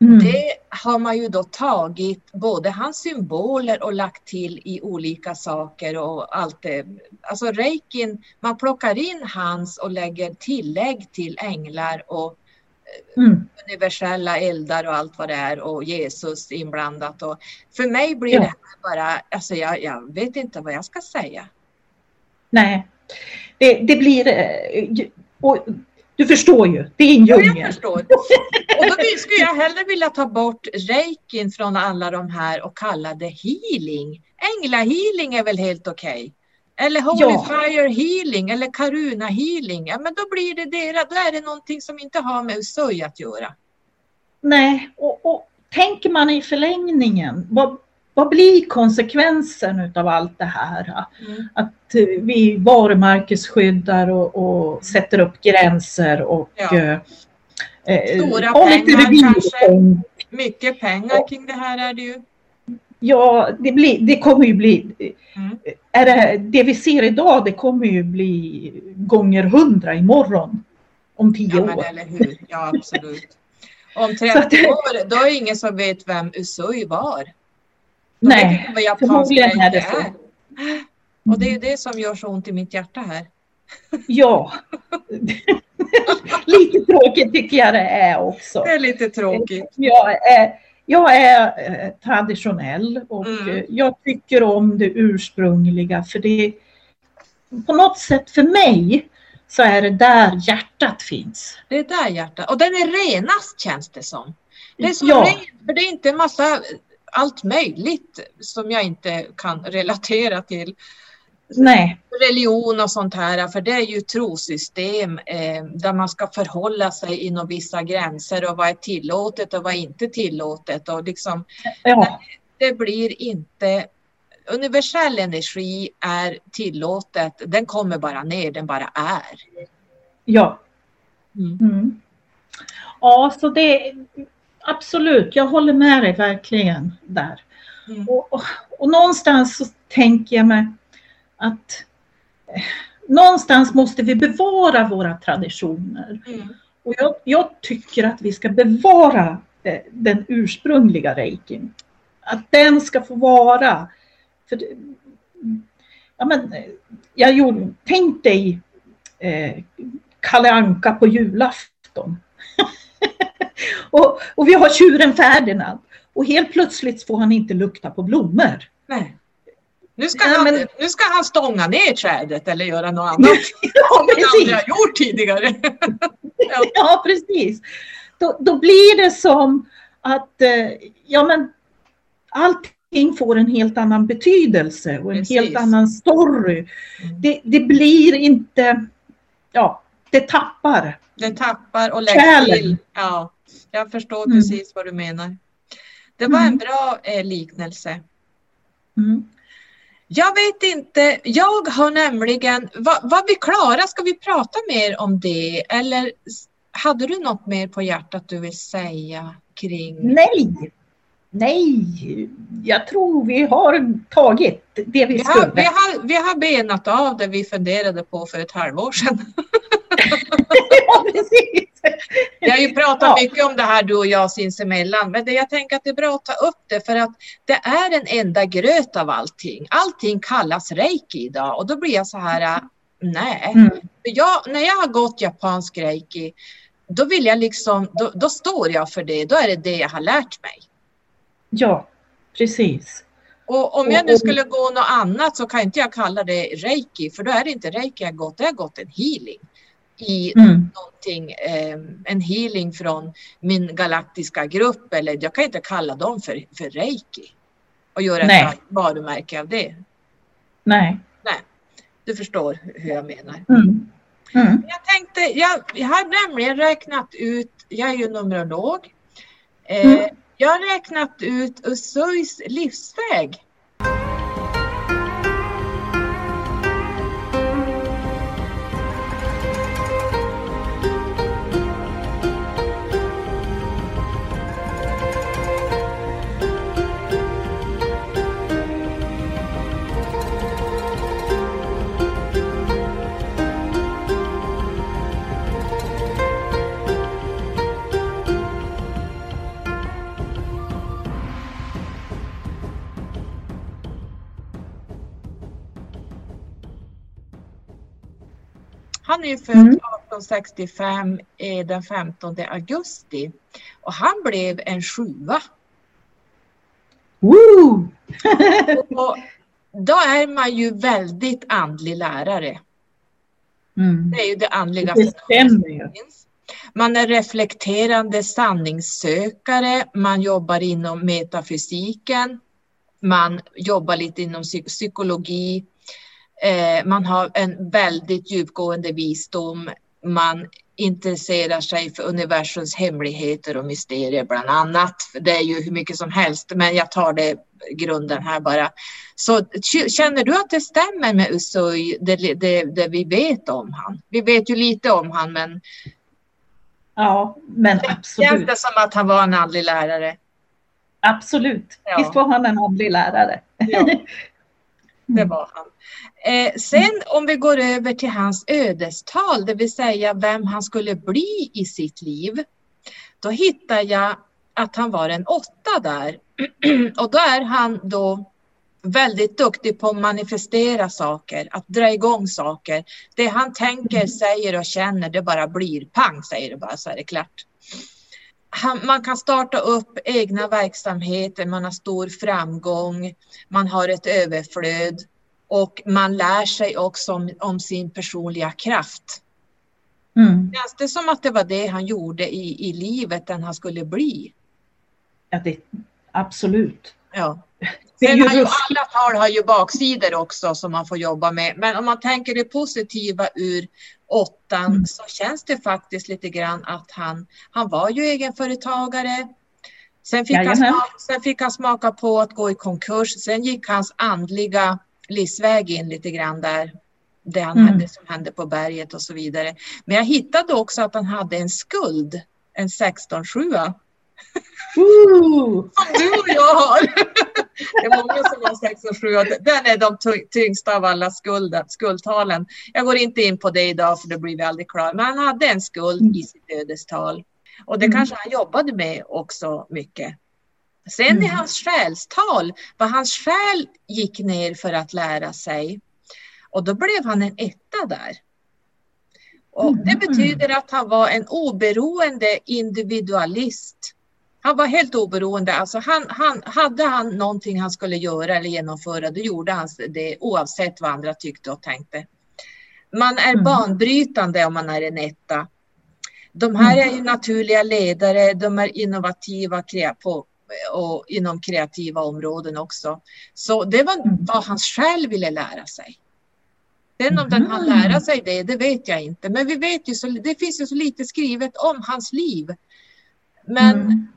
Mm. Det har man ju då tagit både hans symboler och lagt till i olika saker och allt det. Alltså reikin, man plockar in hans och lägger tillägg till änglar och Mm. universella eldar och allt vad det är och Jesus inblandat. Och för mig blir Ja. det här bara, alltså jag, jag vet inte vad jag ska säga. Nej, det, det blir... eh, Och, du förstår ju, det är en Ja, jag djungel. förstår. Och då skulle jag hellre vilja ta bort reikin från alla de här och kalla det healing. Änglahealing är väl helt okej? Eller Holy Ja. Fire healing eller Karuna healing. Ja, men då blir det det, då är det någonting som inte har med Usui att göra. Nej, och, och tänker man i förlängningen, vad, vad blir konsekvensen utav allt det här? Mm. Att eh, vi varumärkesskyddar och, och sätter upp gränser och Ja. eh, eh, Stora pengar revirstånd. Mycket pengar kring det här är det ju. Ja, det, blir, det kommer ju bli... Mm. Är det, det vi ser idag, det kommer ju bli gånger hundra imorgon. Om tio Ja, men år. eller hur. Ja, absolut. Om 30 Så att- år, då är det ingen som vet vem Usui var. De vet Nej, japansk förmodligen är det så. Och det är ju det som gör så ont i mitt hjärta här. Ja. Lite tråkigt tycker jag det är också. Det är lite tråkigt. Jag är, jag är eh, traditionell och Mm. eh, jag tycker om det ursprungliga för det, på något sätt för mig så är det där hjärtat finns. Det är där hjärtat, och den är renast känns det som. Det är så Ja. rent, för det är inte en massa allt möjligt som jag inte kan relatera till. Nej, religion och sånt här, för det är ju trosystem eh, där man ska förhålla sig inom vissa gränser och vad är tillåtet och vad är inte tillåtet och liksom ja, det blir inte universell energi är tillåtet, den kommer bara ner, den bara är. ja. Mm. Mm. Ja, så det absolut, jag håller med dig verkligen där. Mm. Och, och, och någonstans så tänker jag mig att eh, någonstans måste vi bevara våra traditioner. Mm. Och jag, jag tycker att vi ska bevara eh, den ursprungliga reikin. Att den ska få vara. För, ja, men, eh, jag gjorde, tänk dig eh, Kalle Anka på julafton. och, och vi har tjuren Ferdinand. Och helt plötsligt får han inte lukta på blommor. Nej. Nu ska, Ja, han, men- nu ska han stånga ner trädet eller göra något annat ja, som han aldrig precis. har gjort tidigare. Ja, precis. Då, då blir det som att eh, ja, men allting får en helt annan betydelse och en Precis. helt annan story. Mm. Det, det blir inte, ja, det tappar. Den tappar och lägger Själen. till. Ja, jag förstår Mm. precis vad du menar. Det var Mm. en bra eh, liknelse. Mm. Jag vet inte, jag har nämligen, vad, vad vi klarar, ska vi prata mer om det eller hade du något mer på hjärtat du vill säga kring? Nej, nej, jag tror vi har tagit det vi Vi skulle. har, vi, har, vi har benat av det vi funderade på för ett halvår sedan. ja, precis. Vi har ju pratat Ja. mycket om det här du och jag sinsemellan, men det, jag tänker att det är bra att ta upp det för att det är en enda gröt av allting. Allting kallas reiki idag och då blir jag så här, äh, nej. Mm. Jag, när jag har gått japansk reiki, då vill jag liksom, då, då står jag för det, då är det det jag har lärt mig. Ja, precis. Och om jag nu skulle gå något annat så kan inte jag kalla det reiki, för då är det inte reiki jag gått, det har gått en healing i Mm. någonting, eh, en healing från min galaktiska grupp eller jag kan inte kalla dem för, för reiki och göra Nej. ett varumärke av det. Nej. Du förstår hur jag menar. Mm. Mm. Jag tänkte, jag, jag har nämligen räknat ut, jag är ju numerolog, eh, Mm. jag har räknat ut Usuis livsväg. Han är ju född Mm. 1865 eh, den 15 augusti och han blev en sjua. Woo! Och då är man ju väldigt andlig lärare. Mm. Det är ju det som finns. Man är reflekterande sanningssökare, man jobbar inom metafysiken, man jobbar lite inom psy- psykologi, eh, man har en väldigt djupgående visdom, man intresserar sig för universums hemligheter och mysterier bland annat. Det är ju hur mycket som helst, men jag tar det grunden här bara. Så känner du att det stämmer med Usui, det, det, det vi vet om han? Vi vet ju lite om han, men Ja, men känns absolut. det som att han var en andlig lärare? Absolut. Ja. Visst var han en andlig lärare. Ja, det Mm. var han. Eh, sen om vi går över till hans ödestal, det vill säga vem han skulle bli i sitt liv. Då hittar jag att han var en åtta där. Och då är han då väldigt duktig på att manifestera saker, att dra igång saker. Det han tänker, säger och känner, det bara blir pang, säger det bara så är det klart. Han, man kan starta upp egna verksamheter, man har stor framgång, man har ett överflöd. Och man lär sig också om, om sin personliga kraft. Mm. Känns det som att det var det han gjorde i, i livet, den han skulle bli? Ja, det, absolut. Ja. Sen har ju alla tal har ju baksidor också som man får jobba med. Men om man tänker det positiva ur åttan Mm. så känns det faktiskt lite grann att han, han var ju egenföretagare. Sen fick, han smaka, sen fick han smaka på att gå i konkurs. Sen gick hans andliga livsväg in lite grann där. Det han Mm. hände, som hände på berget och så vidare. Men jag hittade också att han hade en skuld. En 16-7 Ooh. som du och jag har. Det är många som har 6 och 7 och den är de ty- tyngsta av alla skulder, skuldtalen. Jag går inte in på det idag för då blir vi aldrig klara. Men han hade en skuld i sitt ödestal. Och det Mm. kanske han jobbade med också mycket. Sen i Mm. hans själstal, vad hans själ gick ner för att lära sig. Och då blev han en etta där. Och det Mhm. betyder att han var en oberoende individualist. Han var helt oberoende. Alltså han, han, hade han någonting han skulle göra eller genomföra, då gjorde han det oavsett vad andra tyckte och tänkte. Man är Mm. banbrytande om man är en etta. De här är ju naturliga ledare, de är innovativa på, och inom kreativa områden också. Så det var Mm. vad han själv ville lära sig. Sen om den han Mhm. lära sig det, det vet jag inte. Men vi vet ju så, det finns ju så lite skrivet om hans liv. Men Mm.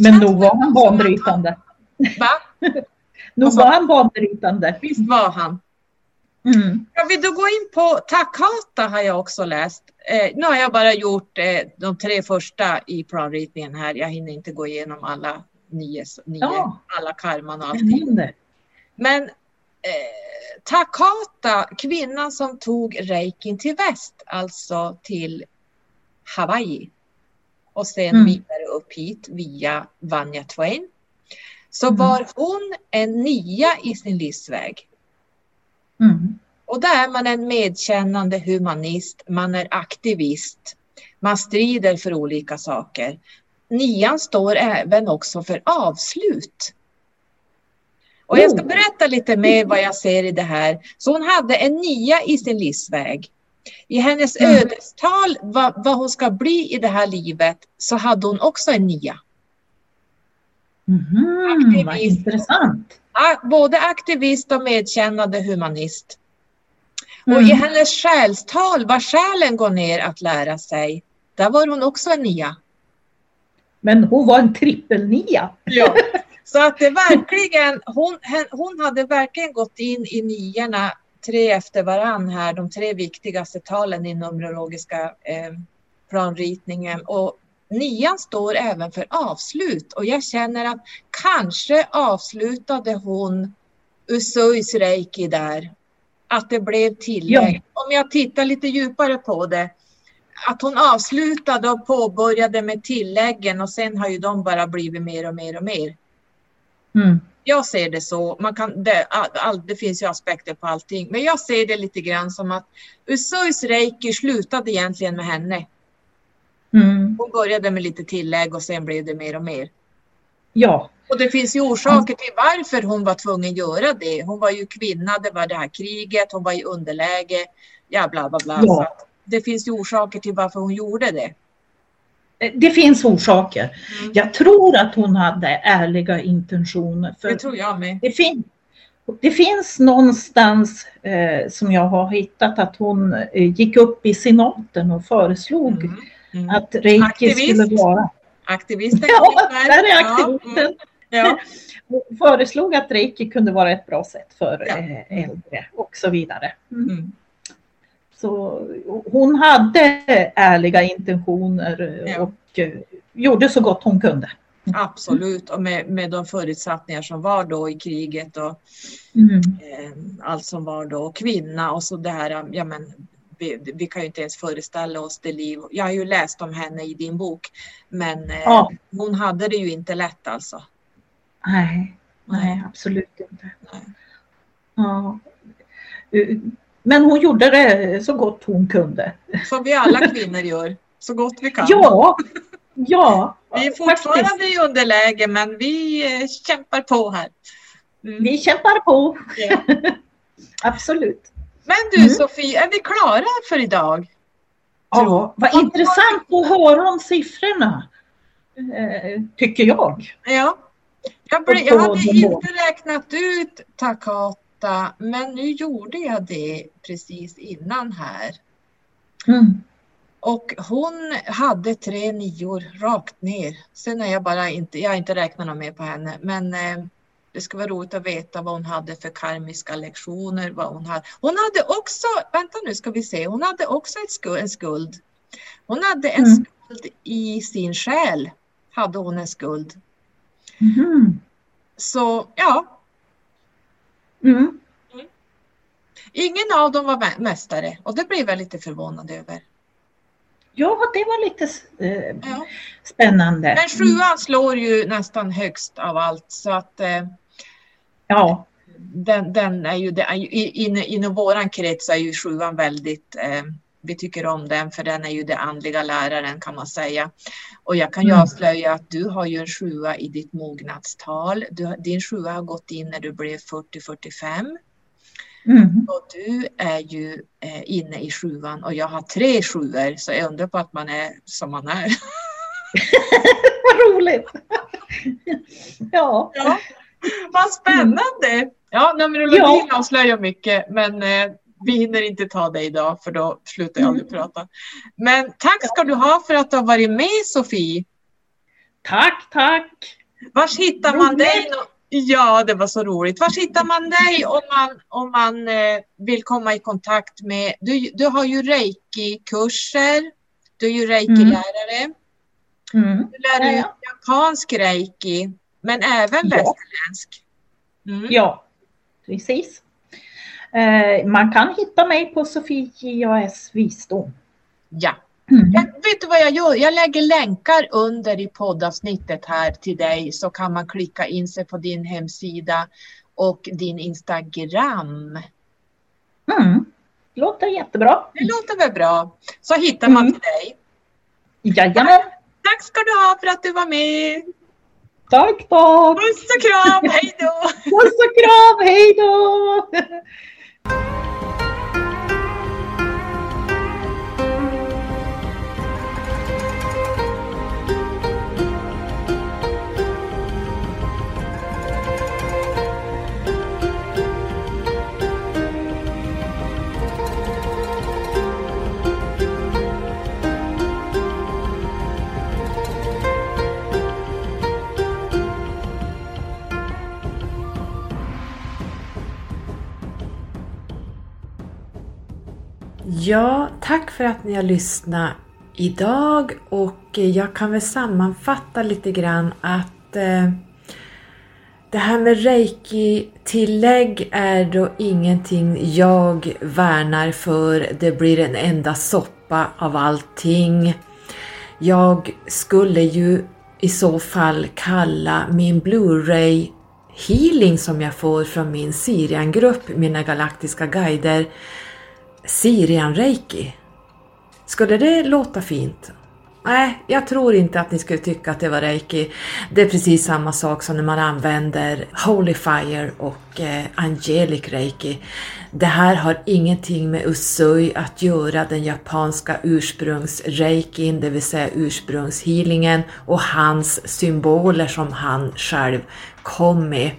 Men nog var han banbrytande. Va? Nog var han banbrytande. Visst var han. Mm. Ska vi då gå in på Takata har jag också läst. Eh, nu har jag bara gjort eh, de tre första i planritningen här. Jag hinner inte gå igenom alla nio, nio Ja. alla karman och allting. Men eh, Takata, kvinnan som tog reikin till väst, alltså till Hawaii och sen Mm. vidare upp hit via Vanja Twain. Så Mm. var hon en nia i sin livsväg. Mm. Och där är man en medkännande humanist, man är aktivist, man strider för olika saker. Nian står även också för avslut. Och jag ska Oh. berätta lite mer vad jag ser i det här. Så hon hade en nia i sin livsväg. I hennes Mm. ödestal, vad, vad hon ska bli i det här livet, så hade hon också en nia. Mhm, vad intressant. Både aktivist och medkännande humanist. Och Mm. i hennes själstal, vad själen går ner att lära sig, där var hon också en nia. Men hon var en trippelnia. Ja. Så att det verkligen, hon, hon hade verkligen gått in i niorna tre efter varann här, de tre viktigaste talen i numerologiska eh, planritningen. Och nian står även för avslut och jag känner att kanske avslutade hon Usuis reiki där. Att det blev tillägg. Om jag tittar lite djupare på det. Att hon avslutade och påbörjade med tilläggen och sen har ju de bara blivit mer och mer och mer. Mm. Jag ser det så. Man kan, det, all, det finns ju aspekter på allting. Men jag ser det lite grann som att Usuis reiki slutade egentligen med henne. Mm. Hon började med lite tillägg och sen blev det mer och mer. Ja, Och det finns ju orsaker till varför hon var tvungen göra det. Hon var ju kvinna, det var det här kriget, hon var i underläge. Ja, bla bla bla. Ja. Att det finns ju orsaker till varför hon gjorde det. Det finns orsaker. Mm. Jag tror att hon hade ärliga intentioner. För Det tror jag med. det, fin det finns någonstans eh, som jag har hittat att hon eh, gick upp i senaten och föreslog Mm. Mm. att reiki Aktivist. skulle vara... Aktivisten. Ja, där. är aktivisten. mm. Ja, föreslog att reiki kunde vara ett bra sätt för Ja. eh, äldre och så vidare. Mm. Så hon hade ärliga intentioner Ja. och eh, gjorde så gott hon kunde. Absolut, och med, med de förutsättningar som var då i kriget och Mm. eh, allt som var då. Och kvinna och så det här, ja men vi, vi kan ju inte ens föreställa oss det liv. Jag har ju läst om henne i din bok, men eh, Ja. hon hade det ju inte lätt alltså. Nej, nej, absolut inte. Nej. Ja. Men hon gjorde det så gott hon kunde. Som vi alla kvinnor gör, så gott vi kan. Ja, ja. vi är faktiskt. fortfarande i underläge, men vi eh, kämpar på här. Mm. Vi kämpar på. Ja. Absolut. Men du Mm. Sofie, är vi klara för idag? Ja, vad intressant att höra om siffrorna. eh, Tycker jag. Ja. Jag, Och jag hade inte räknat ut Takata, men nu gjorde jag det precis innan här. Mm. Och hon hade tre nior rakt ner. Sen är jag bara inte, jag har inte räknat något mer på henne, men eh, det skulle vara roligt att veta vad hon hade för karmiska lektioner. Vad hon, hade. hon hade också, vänta nu ska vi se, hon hade också ett skuld, en skuld. Hon hade en Mm. skuld i sin själ, hade hon en skuld. Mhm. Så ja, Mm. ingen av dem var mä- mästare och det blev jag lite förvånad över. Ja, det var lite eh, Ja. spännande. Men sjuan slår ju nästan högst av allt så att eh, Ja, den, den är ju, det är ju i- inne, inom våran krets är ju sjuan väldigt, eh, vi tycker om den för den är ju det andliga läraren kan man säga. Och jag kan ju Mm. avslöja att du har ju en sjua i ditt mognadstal. Du, din sjua har gått in när du blev 40-45 mm. och du är ju eh, inne i sjuan och jag har tre sjuor så jag undrar på att man är som man är. vad roligt. ja. Ja, vad spännande! Ja, Numerologin avslöjar mycket men eh, vi hinner inte ta det idag för då slutar jag aldrig prata. Men tack ska du ha för att du har varit med Sofie. Tack, tack. Vars hittar man dig? Ja, det var så roligt. Vars hittar man dig om man, om man eh, vill komma i kontakt med... Du, du har ju reiki-kurser. Du är ju reiki-lärare. Mm. Du lär ut ja. japansk reiki, men även Ja. västerländsk. Mm. Ja, precis. Eh, man kan hitta mig på Sofie J.A.S. Visdom. Ja. Mm. Jag, vet du vad jag gör? Jag lägger länkar under i poddavsnittet här till dig så kan man klicka in sig på din hemsida och din Instagram. Mm. Låter jättebra. Det låter väl bra? Så hittar man Mm. till dig. Jajamän. Tack ska du ha för att du var med. Tack, tack. Puss och kram, hej då! Puss och kram, hej då! För att ni har lyssnat idag och jag kan väl sammanfatta lite grann att eh, det här med reiki-tillägg är då ingenting jag värnar för. Det blir en enda soppa av allting. Jag skulle ju i så fall kalla min Blu-ray healing som jag får från min Sirian-grupp, mina galaktiska guider, Sirian Reiki. Skulle det låta fint? Nej, jag tror inte att ni skulle tycka att det var reiki. Det är precis samma sak som när man använder Holy Fire och eh, Angelic Reiki. Det här har ingenting med Usui att göra, den japanska ursprungsreikin, det vill säga ursprungshealingen och hans symboler som han själv kom med.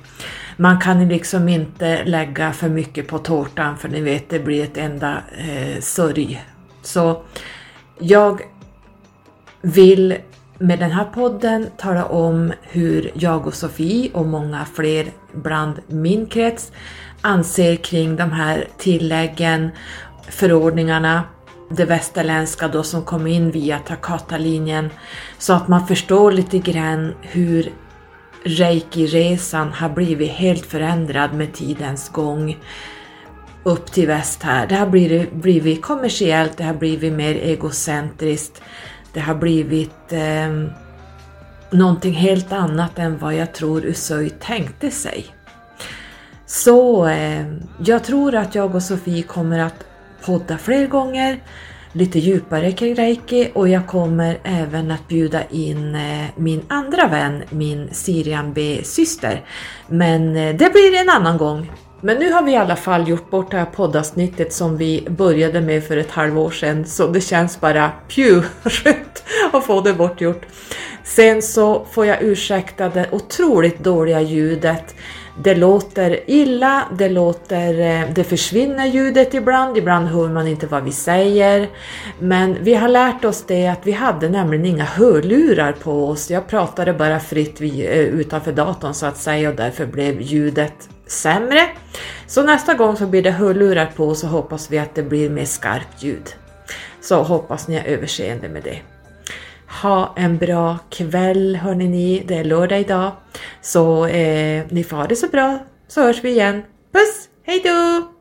Man kan ju liksom inte lägga för mycket på tårtan för ni vet det blir ett enda eh, sörj. Så jag vill med den här podden tala om hur jag och Sofie och många fler bland min krets anser kring de här tilläggen, förordningarna, det västerländska då som kom in via Takata-linjen så att man förstår lite grann hur reiki-resan har blivit helt förändrad med tidens gång upp till väst här. Det har blivit, blivit kommersiellt, det har blivit mer egocentriskt, det har blivit eh, någonting helt annat än vad jag tror Usui tänkte sig. Så eh, jag tror att jag och Sofie kommer att podda fler gånger lite djupare kring reiki och jag kommer även att bjuda in eh, min andra vän, min Sirian B-syster. Men eh, det blir en annan gång. Men nu har vi i alla fall gjort bort det här poddavsnittet som vi började med för ett halvår sedan så det känns bara pju skönt att få det bortgjort. Sen så får jag ursäkta det otroligt dåliga ljudet. Det låter illa, det, låter, eh, det försvinner ljudet ibland, ibland hör man inte vad vi säger. Men vi har lärt oss det att vi hade nämligen inga hörlurar på oss. Jag pratade bara fritt eh, utanför datorn så att säga och därför blev ljudet sämre. Så nästa gång så blir det hörlurar på så hoppas vi att det blir mer skarpt ljud. Så hoppas ni har överseende med det. Ha en bra kväll hörni ni, det är lördag idag. Så eh, ni får ha det så bra så hörs vi igen. Puss, hejdå!